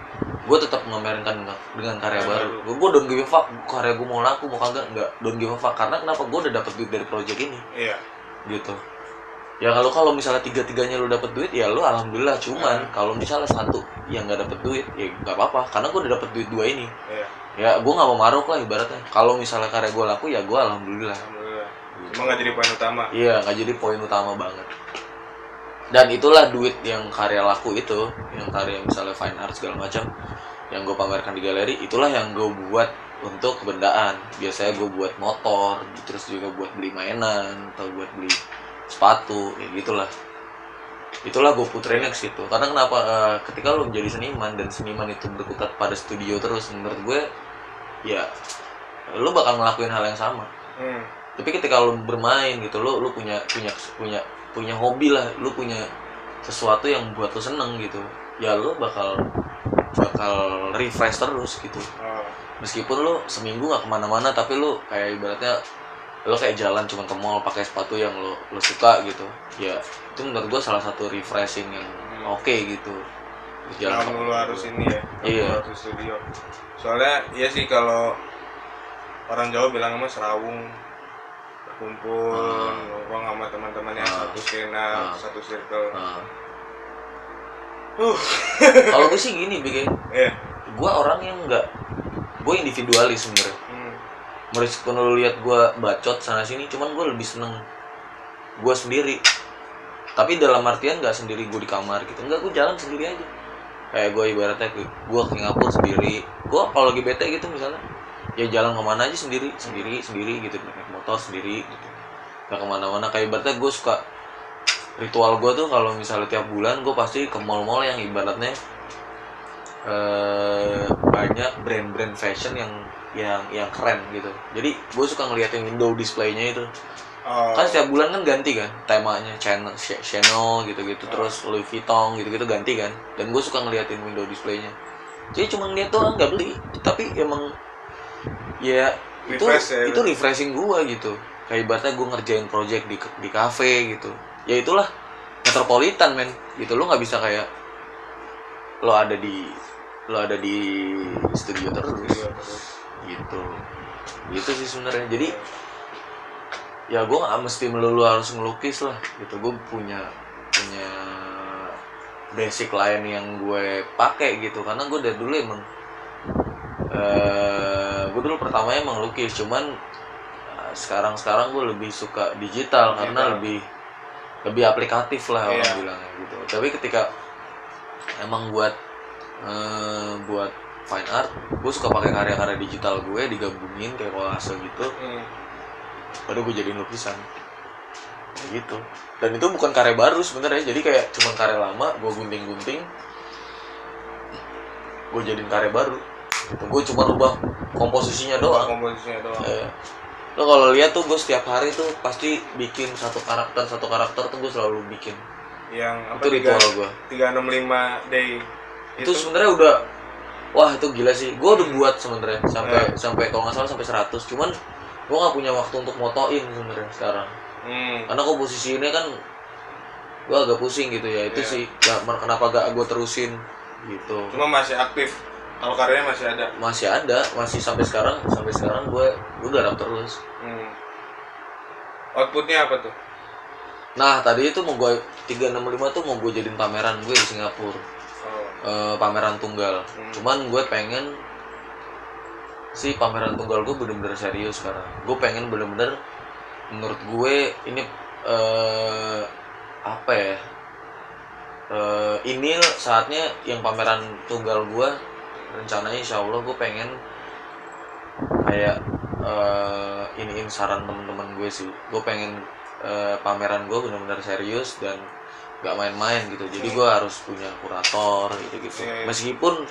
gue tetap memamerkan dengan, dengan karya Karya baru. gue gue don't give a fuck karya gue mau laku mau kagak nggak. Don't give a fuck. Karena kenapa? Gue udah dapet duit dari project ini. Iya. gitu. Ya kalau kalau misalnya tiga tiganya lu dapet duit ya lu alhamdulillah. Cuman Hmm. kalau misalnya satu yang nggak dapet duit ya nggak apa-apa. Karena gue udah dapet duit dua ini. Iya. ya gue nggak mau maruk lah ibaratnya. Kalau misalnya karya gue laku ya gue alhamdulillah. Alhamdulillah. Cuma nggak jadi poin utama. iya nggak jadi poin utama banget dan itulah duit yang karya laku itu yang karya misalnya fine art segala macam yang gue pamerkan di galeri itulah yang gue buat untuk kebendaan. Biasanya gue buat motor terus juga buat beli mainan atau buat beli sepatu ya gitulah. Itulah gue puterin ke situ. Karena kenapa eh, ketika lo menjadi seniman dan seniman itu berkutat pada studio terus menurut gue ya lo bakal ngelakuin hal yang sama. Hmm. tapi ketika lu bermain gitu lu lu punya punya punya punya hobi lah lu punya sesuatu yang buat lu seneng gitu ya lu bakal bakal refresh terus gitu Oh. meskipun lu seminggu nggak ke mana-mana tapi lu kayak ibaratnya lu kayak jalan cuma ke mall pakai sepatu yang lu lu suka gitu ya itu menurut gua salah satu refreshing yang Hmm. oke gitu Terus jalan ke- melulu harus ini ya. Iya. harus studio. Soalnya iya sih kalau orang Jawa bilang emang serawung kumpul Ah. nongkrong sama teman-temannya Ah. satu skena Ah. satu circle. Nah, uh. Kalau gue sih gini bikin ya gue orang yang nggak gue individualis sebenarnya. Hmm. meskipun lu lihat gue bacot sana sini cuman gue lebih seneng gue sendiri. Tapi dalam artian nggak sendiri gue di kamar gitu. Enggak gue jalan sendiri aja. Kayak gue ibaratnya gue ke Singapura sendiri. Gue kalau lagi bete gitu misalnya ya jalan ke mana aja sendiri sendiri sendiri gitu. Naik motor sendiri gitu. Nggak ke mana-mana. Kayak ibaratnya gue suka ritual gue tuh kalau misalnya tiap bulan gue pasti ke mall-mall yang ibaratnya eh banyak brand-brand fashion yang yang yang keren gitu. Jadi gue suka ngeliatin window displaynya itu. Oh, kan setiap bulan kan ganti kan temanya Chanel Ch- Chanel gitu-gitu terus Louis Vuitton gitu-gitu ganti kan. Dan gue suka ngeliatin window displaynya. Jadi cuma ngeliat doang nggak beli. Tapi emang ya itu Refresh ya, itu refreshing gue gitu. Kayak ibaratnya gue ngerjain project di di cafe gitu. Ya itulah metropolitan men. Gitu lo nggak bisa kayak lo ada di lo ada di studio terus. Gitu. Gitu sih sebenarnya. Jadi ya gue nggak mesti melulu harus ngelukis lah. Gitu gue punya punya basic lain yang gue pakai gitu. Karena gue dari dulu emang eh gue dulu pertamanya emang lukis cuman sekarang sekarang gue lebih suka digital, karena lebih lebih aplikatif lah orang Iya. bilangnya gitu. Tapi ketika emang buat eh, buat fine art gue suka pakai karya-karya digital gue digabungin kayak kolase gitu. Hmm. baru gue jadiin lukisan. Kayak gitu. Dan itu bukan karya baru sebenarnya jadi kayak cuman karya lama gue gunting-gunting gue jadiin karya baru gitu. gue cuma rubah komposisinya doang. komposisinya doang. Eh, lo kalau lihat tuh gue setiap hari tuh pasti bikin satu karakter satu karakter tuh gue selalu bikin. Yang apa itu ritual gue tiga enam lima day. Itu sebenarnya udah wah itu gila sih. Gue udah buat sebenarnya sampai sampai kalau nggak salah sampai 100 cuman gue nggak punya waktu untuk motoin sebenarnya sekarang. Hmm. karena komposisi ini kan gue agak pusing gitu ya. Itu Iya. sih gak, kenapa gak gue terusin gitu. Cuma masih aktif kalau karyanya masih ada? Masih ada masih sampai sekarang sampai sekarang gue gue garap terus hmm. outputnya apa tuh? Nah tadi itu mau gue 365 tuh mau gue jadiin pameran gue di Singapura. Oh. Eh, pameran tunggal. Hmm. cuman gue pengen si pameran tunggal gue bener-bener serius sekarang. Gue pengen bener-bener menurut gue ini eh apa ya? Eh ini saatnya yang pameran tunggal gue rencananya insya Allah gue pengen kayak eh iniin saran temen-temen gue sih. Gue pengen eh, pameran gue bener-bener serius dan gak main-main gitu. Jadi gue harus punya kurator gitu gitu meskipun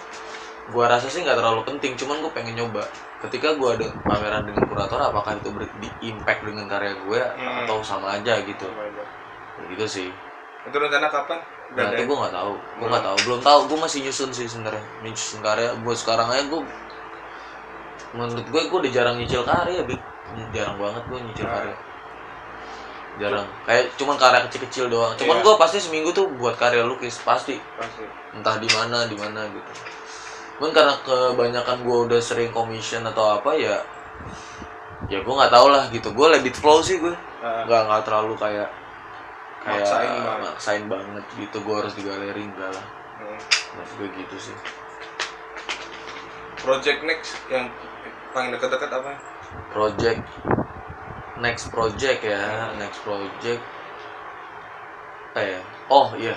gue rasa sih nggak terlalu penting cuman gue pengen nyoba. Ketika gue ada pameran dengan kurator apakah itu ber- di impact dengan karya gue Hmm. atau sama aja gitu? Sama aja. gitu sih. Itu rencana kapan Nah, itu gue nggak tahu, gue Belum. nggak tahu, belum tahu, gue masih nyusun sih sebenarnya, nyusun karya. Buat sekarang aja gue, menurut gue gue udah jarang nyicil karya, Bik. jarang banget gue nyicil Ah. karya, jarang. Kayak cuman karya kecil-kecil doang. Cuman Iya. gue pasti seminggu tuh buat karya lukis pasti, pasti entah di mana, di mana gitu. Cuman karena kebanyakan gue udah sering commission atau apa ya, ya gue nggak tahu lah gitu. Gue let it flow sih gue, Nah, nggak nggak terlalu kayak kayak Maksain banget. maksain banget gitu gue harus di galeri enggak lah. Hmm. Menurut gue gitu sih. Project next yang paling dekat-dekat apa? Project next project ya next project. Apa ya? Oh iya.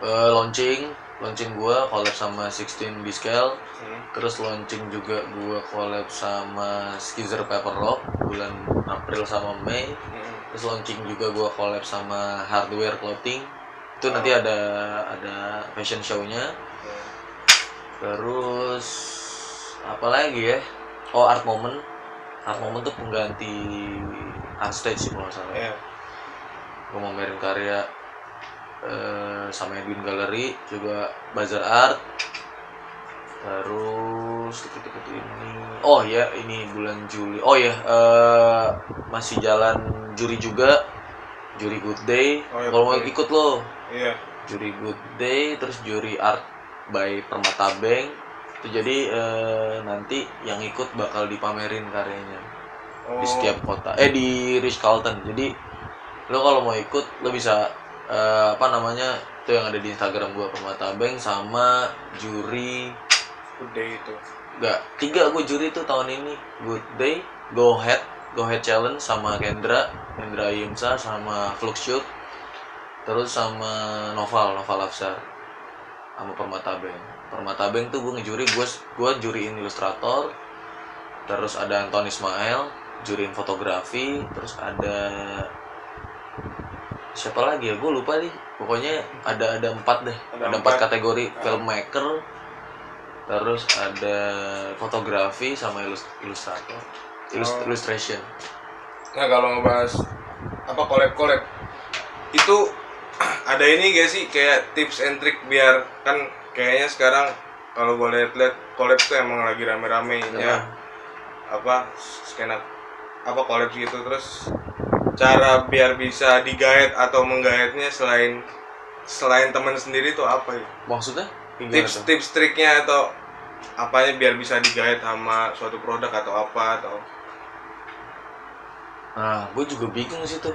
Eh, launching launching gua collab sama 16 Biscale. Hmm. terus launching juga gua collab sama Skizzer Paper Rock bulan April sama Mei Hmm. Terus launching juga gua collab sama Hardware Clothing itu nanti ada ada fashion show-nya Hmm. Terus apa lagi ya? Oh Art Moment. Art Moment tuh pengganti Art Stage sih kalau nggak salah. Iya. Gue mau mamerin karya eh, sama Edwin Gallery juga Bazar Art. Terus deket-deket ini. Oh ya ini bulan Juli. Oh ya eh, masih jalan juri juga. Juri Good Day. Oh, ya, Kalau mau ikut lo Iya. juri Good Day terus juri Art by Permata Bank itu jadi eh, nanti yang ikut bakal dipamerin karyanya di Oh. setiap kota eh di Ritz Carlton jadi lo kalau mau ikut lo bisa eh, apa namanya itu yang ada di Instagram gua Permata Bank sama juri Good day itu. Enggak, tiga gue juri tuh tahun ini. Good Day, Go Ahead, Go Ahead Challenge sama Kendra, Kendra Yimsa sama Fluxshoot Terus sama Noval, Noval Afsar Sama Permata Bank. Permata Bank tuh gue ngejuri, gue gue juriin ilustrator Terus ada Anton Ismail, juriin fotografi Terus ada siapa lagi ya? Gue lupa nih. Pokoknya ada ada empat deh. Ada ada, empat empat. kategori filmmaker terus ada fotografi sama ilus- ilustrator Illus- Oh. illustration Nah kalau ngebahas apa collab-collab itu ada ini gak sih kayak tips and trick biar kan kayaknya sekarang kalau gue lihat-lihat collab tuh emang lagi rame-ramenya Ya. apa skena apa collab gitu terus cara biar bisa digait atau menggaetnya selain selain teman sendiri tuh apa ya maksudnya Gimana tips tuh? tips triknya atau apanya biar bisa digait sama suatu produk atau apa atau? Nah gue juga bingung sih tuh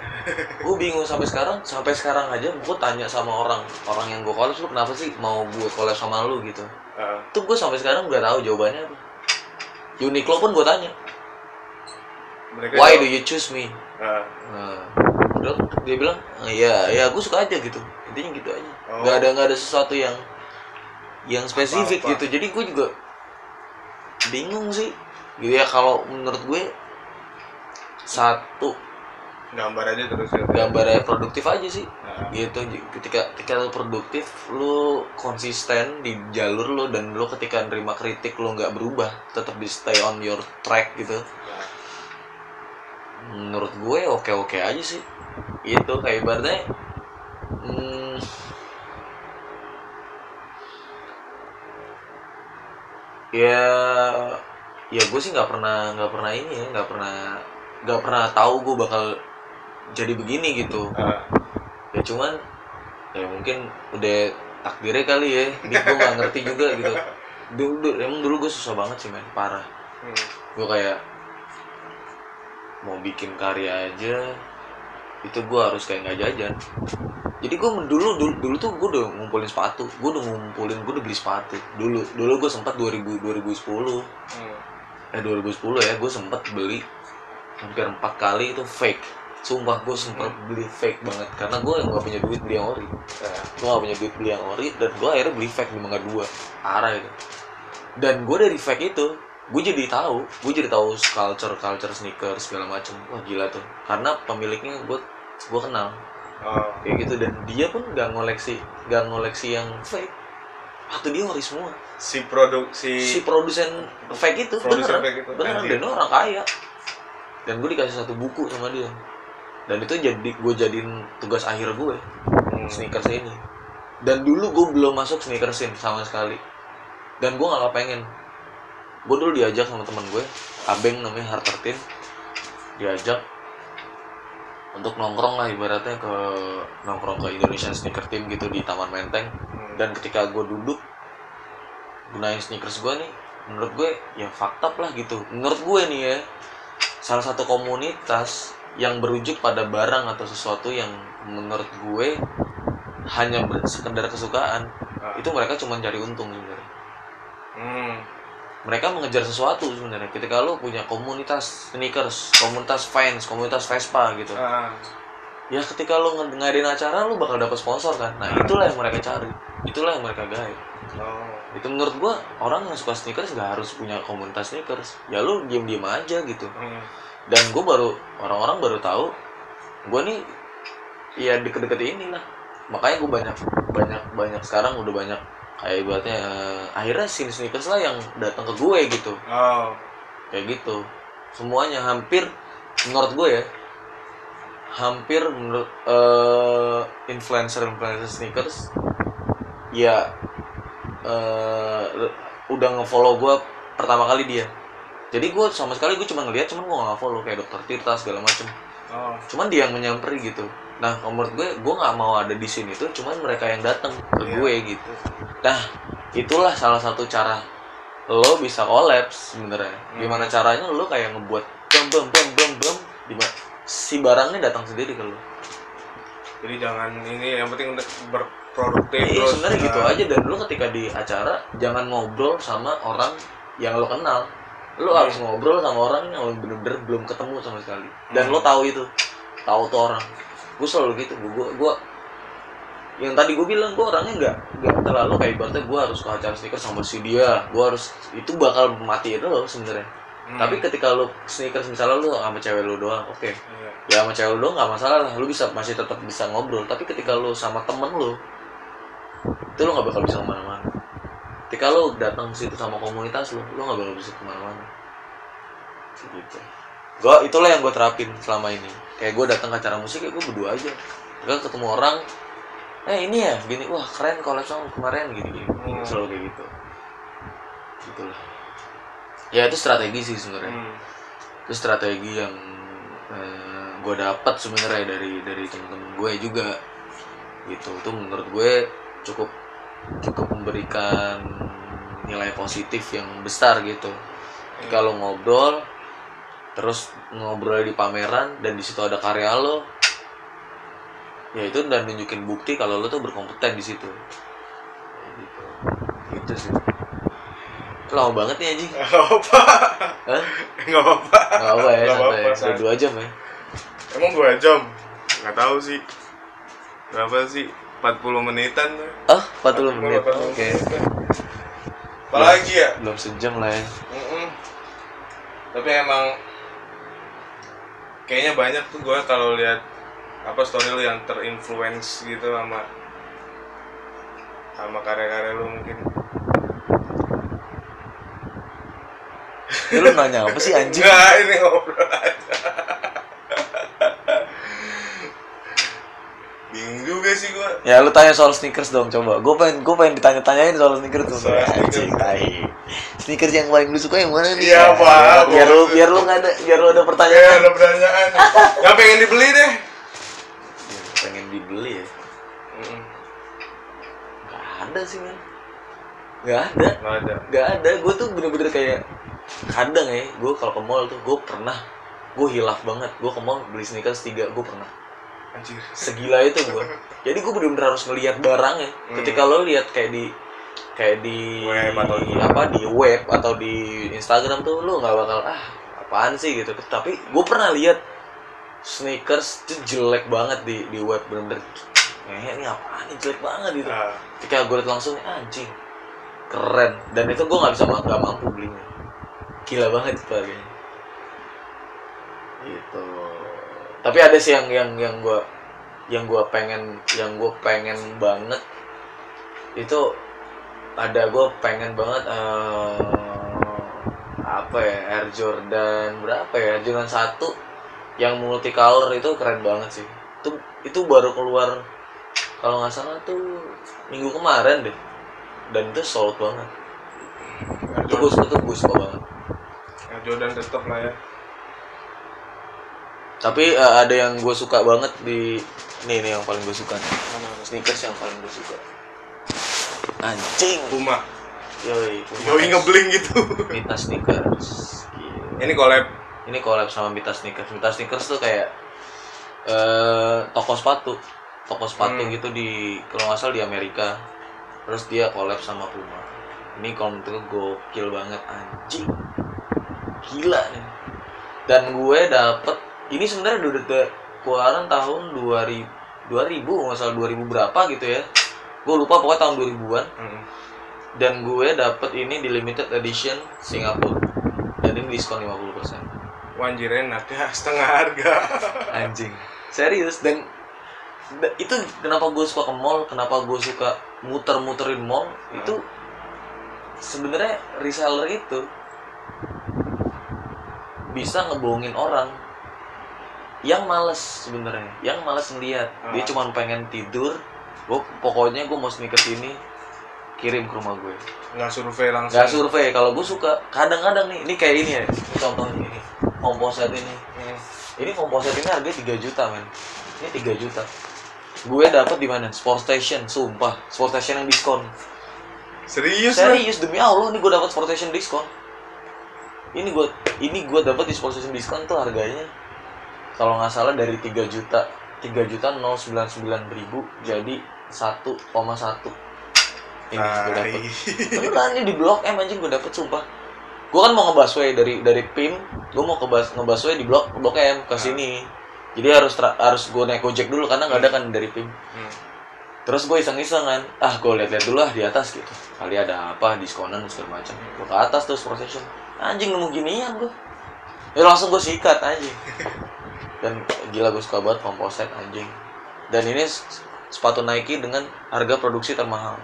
gue bingung sampai sekarang sampai sekarang aja gue tanya sama orang orang yang gue collab lu kenapa sih mau gue collab sama lu? gitu. Uh, tuh gue sampai sekarang gak tahu jawabannya apa. Uniqlo pun gue tanya. Mereka why do you choose me? Uh, Nah, dia bilang, "Ah, ya, ya gue suka aja gitu. Intinya gitu aja. Oh. Gak ada nggak ada sesuatu yang yang spesifik Apa-apa. gitu. Jadi gue juga bingung sih. Gitu ya kalau menurut gue satu gambar aja terus ya. gambarnya produktif aja sih. Nah, Gitu. Ketika ketika lu produktif, lu konsisten di jalur lu dan lu ketika nerima kritik lu nggak berubah, tetap di stay on your track gitu. nah, menurut gue oke oke aja sih itu kayak ibaratnya hmm, ya ya gue sih nggak pernah nggak pernah ini ya nggak pernah nggak pernah tahu gue bakal jadi begini gitu. Uh, ya cuman ya mungkin udah takdirnya kali ya gue nggak ngerti juga gitu. Dulu, dulu emang dulu gue susah banget sih men parah. Hmm, gue kayak mau bikin karya aja itu gue harus kayak nggak jajan. Jadi gue dulu dulu dulu tuh gue udah ngumpulin sepatu. Gue udah ngumpulin gue udah beli sepatu. Dulu dulu gue sempat 2000 2010 hmm. eh 2010 ya gue sempat beli hampir empat kali itu fake. Sumpah gue sempat beli fake banget. Karena gue nggak punya duit beli yang ori. Nah, gue gak punya duit beli yang ori dan gue akhirnya beli fake di Mangga 2 parah itu. Dan gue dari fake itu gue jadi tahu. Gue jadi tahu culture culture sneakers segala macem. Wah gila tuh. Karena pemiliknya gue gue kenal. Oh, kayak gitu dan dia pun gak ngoleksi gak ngoleksi yang fake. Waktu dia ori semua. Si produksi si produsen fake itu Produsen beneran. fake itu, beneran dan dia orang kaya. Dan gue dikasih satu buku sama dia. Dan itu jadi gue jadiin tugas akhir gue hmm, sneakers ini. Dan dulu gue belum masuk sneakersin sama sekali. Dan gue gak pengen gue dulu diajak sama teman gue abeng namanya Hartertin diajak untuk nongkrong lah ibaratnya ke nongkrong ke Indonesian Sneaker Team gitu di Taman Menteng. Hmm, dan ketika gue duduk gunain sneakers gue nih menurut gue ya fakta lah gitu. Menurut gue nih ya salah satu komunitas yang berujuk pada barang atau sesuatu yang menurut gue hanya sekedar kesukaan ah, itu mereka cuma cari untung sebenarnya. Hmm, mereka mengejar sesuatu sebenarnya. Ketika lo punya komunitas sneakers komunitas fans komunitas Vespa gitu. Ah, ya ketika lo ng- ngadain acara lo bakal dapet sponsor kan? Nah itulah yang mereka cari. Itulah yang mereka gaya oh, itu menurut gua orang yang suka sneakers gak harus punya komunitas sneakers. Ya lu diem diem aja gitu. Hmm, dan gua baru orang-orang baru tahu gua nih ya deket-deket ini lah makanya gua banyak banyak banyak sekarang udah banyak kayak ibaratnya eh, akhirnya scene sneakers lah yang datang ke gue gitu. Oh, kayak gitu. Semuanya hampir menurut gue ya hampir menurut eh, influencer influencer sneakers ya eh, udah ngefollow gue pertama kali dia. Jadi gue sama sekali gue cuma ngeliat cuman gue gak follow kayak dokter Tirta segala macem. Oh, cuman dia yang menyamperi gitu nah menurut gue gue nggak mau ada di sini tuh cuman mereka yang datang ke Iya. gue gitu nah itulah salah satu cara lo bisa kolaps sebenarnya Hmm. gimana caranya lo kayak ngebuat bam bam bam bam di si barangnya datang sendiri ke lu Jadi jangan ini yang penting untuk berproduktif iya terus. sebenarnya gitu Nah, aja dan lu ketika di acara jangan ngobrol sama orang yang lo kenal lu Hmm. harus ngobrol sama orang yang lo bener-bener belum ketemu sama sekali dan Hmm. lo tahu itu tahu tuh orang gue selalu gitu gue gue yang tadi gue bilang gue orangnya nggak nggak terlalu kayak ibaratnya gue harus ke acara sneakers sama si dia. Gue harus itu bakal matiin lo sebenarnya. Hmm, tapi ketika lo sneakers misalnya lo sama cewek lo doang oke. Iya. ya sama cewek lo nggak masalah lah lo bisa masih tetap bisa ngobrol. Tapi ketika lo sama temen lo itu lo nggak bakal bisa ke mana-mana. Ketika lo datang ke situ sama komunitas lo lo nggak bakal bisa ke mana-mana. Gitu gue itulah yang gue terapin selama ini. Kayak gue datang ke acara musik ya gue berdua aja. Ketika ketemu orang eh ini ya gini wah keren collab sama kemarin gini gini Hmm. selalu kayak gitu. Gitulah ya itu strategi sih sebenarnya. Hmm. itu strategi yang gue dapat sebenarnya dari dari temen-temen gue juga. Gitu. Itu menurut gue cukup cukup memberikan nilai positif yang besar gitu. Kalau ngobrol terus ngobrol di pameran dan di situ ada karya lo ya itu dan nunjukin bukti kalau lo tuh berkompeten di situ gitu gitu sih lama banget nih anjing Nggak. Hah? Nggak apa ya, Nggak santai. apa-apa, Udah santai. dua jam ya. Emang dua jam? Nggak tahu sih. Berapa sih? 40 menitan tuh. Ah, 40 menit. 40 Oke. menitan. Apalagi ya? Belum sejam lah ya. Mm-mm. Tapi emang kayaknya banyak tuh gue kalau lihat apa story lu yang terinfluence gitu sama sama karya-karya lu mungkin. Ya, lu nanya apa sih anjing? Enggak, ini ngobrol aja. Bingung juga sih gue. Ya lu tanya soal sneakers dong coba. Gue pengen gue pengen ditanya-tanyain soal sneakers tuh. Soal anjing sneakers. tai. Sneakers yang paling lu suka yang mana nih? Iya, Pak. Biar lu biar lu nggak ada biar lu ada Ya pertanyaan. ada pertanyaan. Yang pengen dibeli deh. Ya, pengen dibeli ya. Gak ada sih men. Gak ada. Nggak ada. Gak ada. Gue tuh bener-bener kayak kadang ya. Gue kalau ke mall tuh gue pernah gue hilaf banget. Gue ke mall beli sneakers tiga gue pernah. Anjir. segila itu gue jadi gue bener-bener harus ngelihat barangnya Hmm. ketika lo lihat kayak di kayak di Web atau di- apa di web atau di Instagram tuh lo nggak bakal ah apaan sih? gitu. Tapi gue pernah lihat sneakers itu jelek banget di di web bener-bener eh ini apaan nih? Jelek banget gitu. Nah, ketika gue liat langsung anjing keren. Dan itu gue nggak bisa nggak mampu belinya. Gila banget itu harganya. Gitu. Tapi ada sih yang yang yang gue yang gue pengen yang gue pengen banget itu ada gue pengen banget eh, apa ya Air Jordan berapa ya Air Jordan satu yang multicolor itu keren banget sih. Itu itu baru keluar kalau nggak salah tuh minggu kemarin deh. Dan itu solid banget. Air itu gue suka banget. Air Jordan tetap lah ya. tapi eh, ada yang gue suka banget di nih nih yang paling gue suka nih. Sneakers yang paling gue suka anjing Puma. yoi Puma Yoi ngebling gitu. Mita sneakers Gila. Ini collab. ini collab sama Mita sneakers Mita sneakers tuh kayak eh toko sepatu toko sepatu Hmm. gitu di kalau nggak salah di Amerika terus dia collab sama Puma ini kalau menurut gue gokil banget anjing gila nih dan gue dapet ini sebenarnya udah udah keluaran tahun 2000 2000 nggak salah 2000 berapa gitu ya gue lupa pokoknya tahun 2000-an Mm. dan gue dapet ini di limited edition Singapura dan ini diskon 50% Wanjirin nanti setengah harga. anjing serius dan da- itu kenapa gue suka ke mall kenapa gue suka muter-muterin mall itu sebenarnya reseller itu bisa ngebohongin orang yang males sebenarnya yang males ngeliat dia Ah. cuma pengen tidur gue pokoknya gue mau sneakers ini kirim ke rumah gue Nggak survei langsung. nggak survei. Kalau gue suka kadang-kadang nih ini kayak ini ya. Contohnya ini komposet ini. Hmm. ini komposet ini harganya 3 juta men. Ini 3 juta. Gue dapet di mana? Sport station sumpah. Sport station yang diskon. Serius serius demi allah nih gue dapet sport station diskon. Ini gue ini gue dapat disposition diskon tuh harganya. Kalau nggak salah dari 3 juta 3 juta 099 ribu jadi 1,1 ini gue dapet. Beneran ini di blok M anjing gue dapet sumpah. Gue kan mau ngebusway dari dari PIM gue mau bus ngebusway di blok blok M ke sini. Jadi harus harus gue naik gojek dulu karena nggak ada kan dari PIM Hmm. terus gue iseng-iseng kan ah gue liat-liat dulu lah di atas gitu. Kali ada apa diskonan segala macam. Gue ke atas terus procession anjing nemu ginian gue ya langsung gue sikat anjing. Dan gila gue suka banget komposit anjing. Dan ini sepatu Nike dengan harga produksi termahal.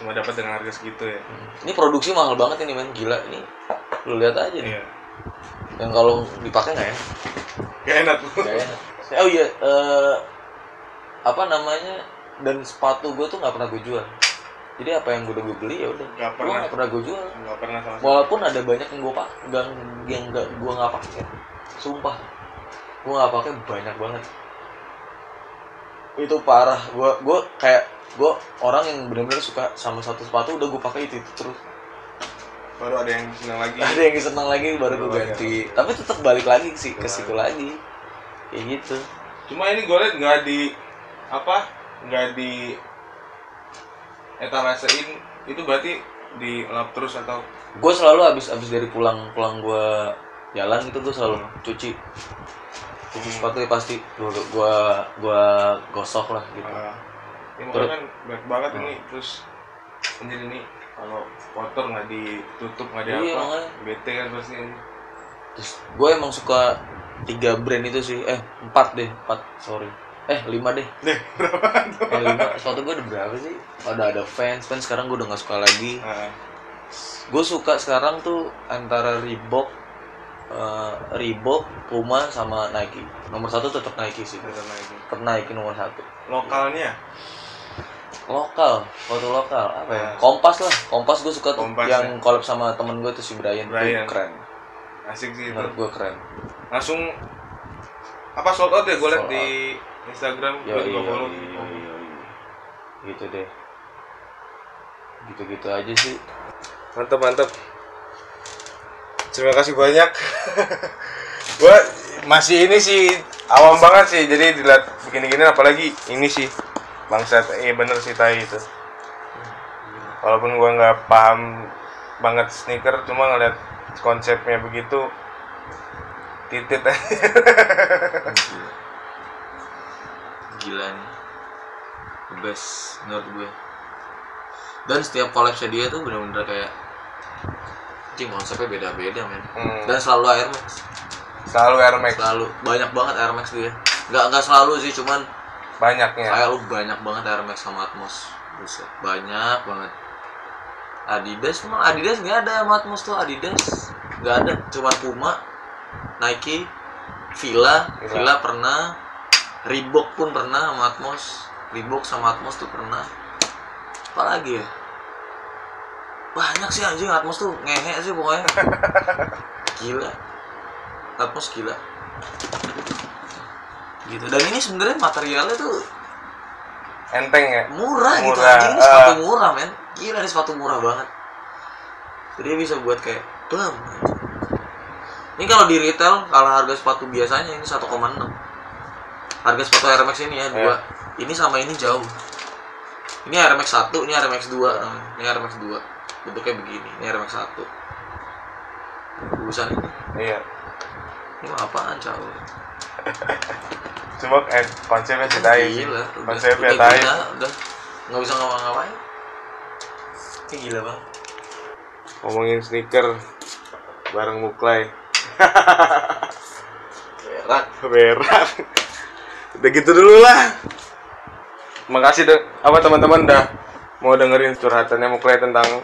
Cuma dapat dengan harga segitu ya. ini produksi mahal banget ini men. Gila ini lu lihat aja nih. Iya. dan kalau dipakai nggak ya? Gak enak. nggak enak. Oh iya eh, apa namanya dan sepatu gue tuh nggak pernah gue jual. Jadi apa yang gue udah gue beli ya udah. Nggak pernah. nggak pernah gue jual. Gak pernah sama sekali. walaupun ada banyak yang gue pakai yang yang nggak gue nggak pakai. Sumpah. Gue nggak pakai banyak banget itu parah. Gue gue kayak gue orang yang benar-benar suka sama satu sepatu udah gue pakai itu, itu terus. Baru ada yang senang lagi. ada yang senang lagi baru gue ganti. Tapi tetap balik lagi sih ke Balik. situ lagi. Kayak gitu. Cuma ini gue liat nggak di apa? Nggak di etalasein itu berarti di lap terus atau? Gue selalu habis habis dari pulang pulang gue jalan gitu gue selalu cuci cuci sepatu ya pasti. Gue gua gua gosok lah gitu. Uh, ini Terus- kan banyak banget ini terus anjir ini kalau kotor nggak ditutup nggak di Iya, apa makanya. bete kan pasti ini. Terus gue emang suka tiga brand itu sih. Eh empat deh empat sorry. Eh lima deh. Deh berapa eh lima. Sepatu gue udah berapa sih? Ada ada fans. Fans sekarang gue udah gak suka lagi. Uh, gue suka sekarang tuh antara Reebok eh, Reebok Puma sama Nike. Nomor satu tetap Nike sih. Tetap lagi tetap Nike nomor satu. Lokalnya? Lokal foto lokal. Apa ya? Nah. kompas lah. Kompas gue suka tuh Kompas yang ya. collab sama temen gue tuh si Brian, Brian. tuh keren. Asik sih itu. menurut gue keren. Langsung apa sold out ya? Gue liat di Instagram gue juga iya follow. gitu deh. Gitu gitu aja sih. Mantap mantap terima kasih banyak. Gue masih ini sih awam banget sih. Jadi dilihat begini-gini apalagi ini sih. Bangsat eh bener sih tai itu. Walaupun gue nggak paham banget sneaker cuma ngeliat konsepnya begitu titit. Gila nih. The best menurut gue. Dan setiap collabnya dia tuh bener-bener kayak Cing konsepnya beda-beda men. Hmm, dan selalu Air Max. Selalu Air Max. Selalu. Banyak banget Air Max dia. Nggak nggak selalu sih cuman banyaknya. kayak lu banyak banget Air Max sama Atmos. Buset, banyak banget. Adidas emang Adidas nggak ada sama Atmos tuh? Adidas nggak ada. Cuman Puma Nike Villa Villa. Villa pernah. Reebok pun pernah sama Atmos. Reebok sama Atmos tuh pernah. Apa lagi ya banyak sih anjing. Atmos tuh ngehe sih pokoknya. Gila. Atmos gila. Gitu. Dan ini sebenarnya materialnya tuh enteng ya? murah, gitu Murah, anjing. Ini sepatu murah men. Gila ini sepatu murah banget. Jadi bisa buat kayak anjing. ini kalau di retail kalau harga sepatu biasanya ini 1,6 harga sepatu Air Max ini ya dua. Ini sama ini jauh. Ini Air Max 1 ini Air Max 2 namanya. ini Air Max 2 bentuknya begini ini Max 1 urusan ini. Iya. Ini mah apaan jauh cuma eh, konsepnya sih tai udah, konsepnya udah tai. gila, udah. Nggak bisa ngapa-ngapain. Ini gila banget. Ngomongin sneaker bareng Muklai. Berat. Berat. Udah gitu dulu lah. Makasih deh apa teman-teman dah mau dengerin curhatannya Muklai tentang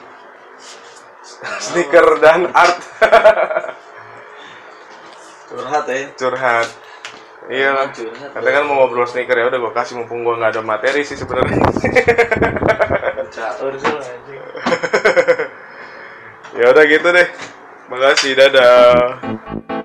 sneaker dan art. Curhat ya. Curhat. Iya lah. Katanya kan mau ngobrol sneaker ya udah gue kasih mumpung gue nggak ada materi sih sebenarnya. Ya udah gitu deh. Makasih dadah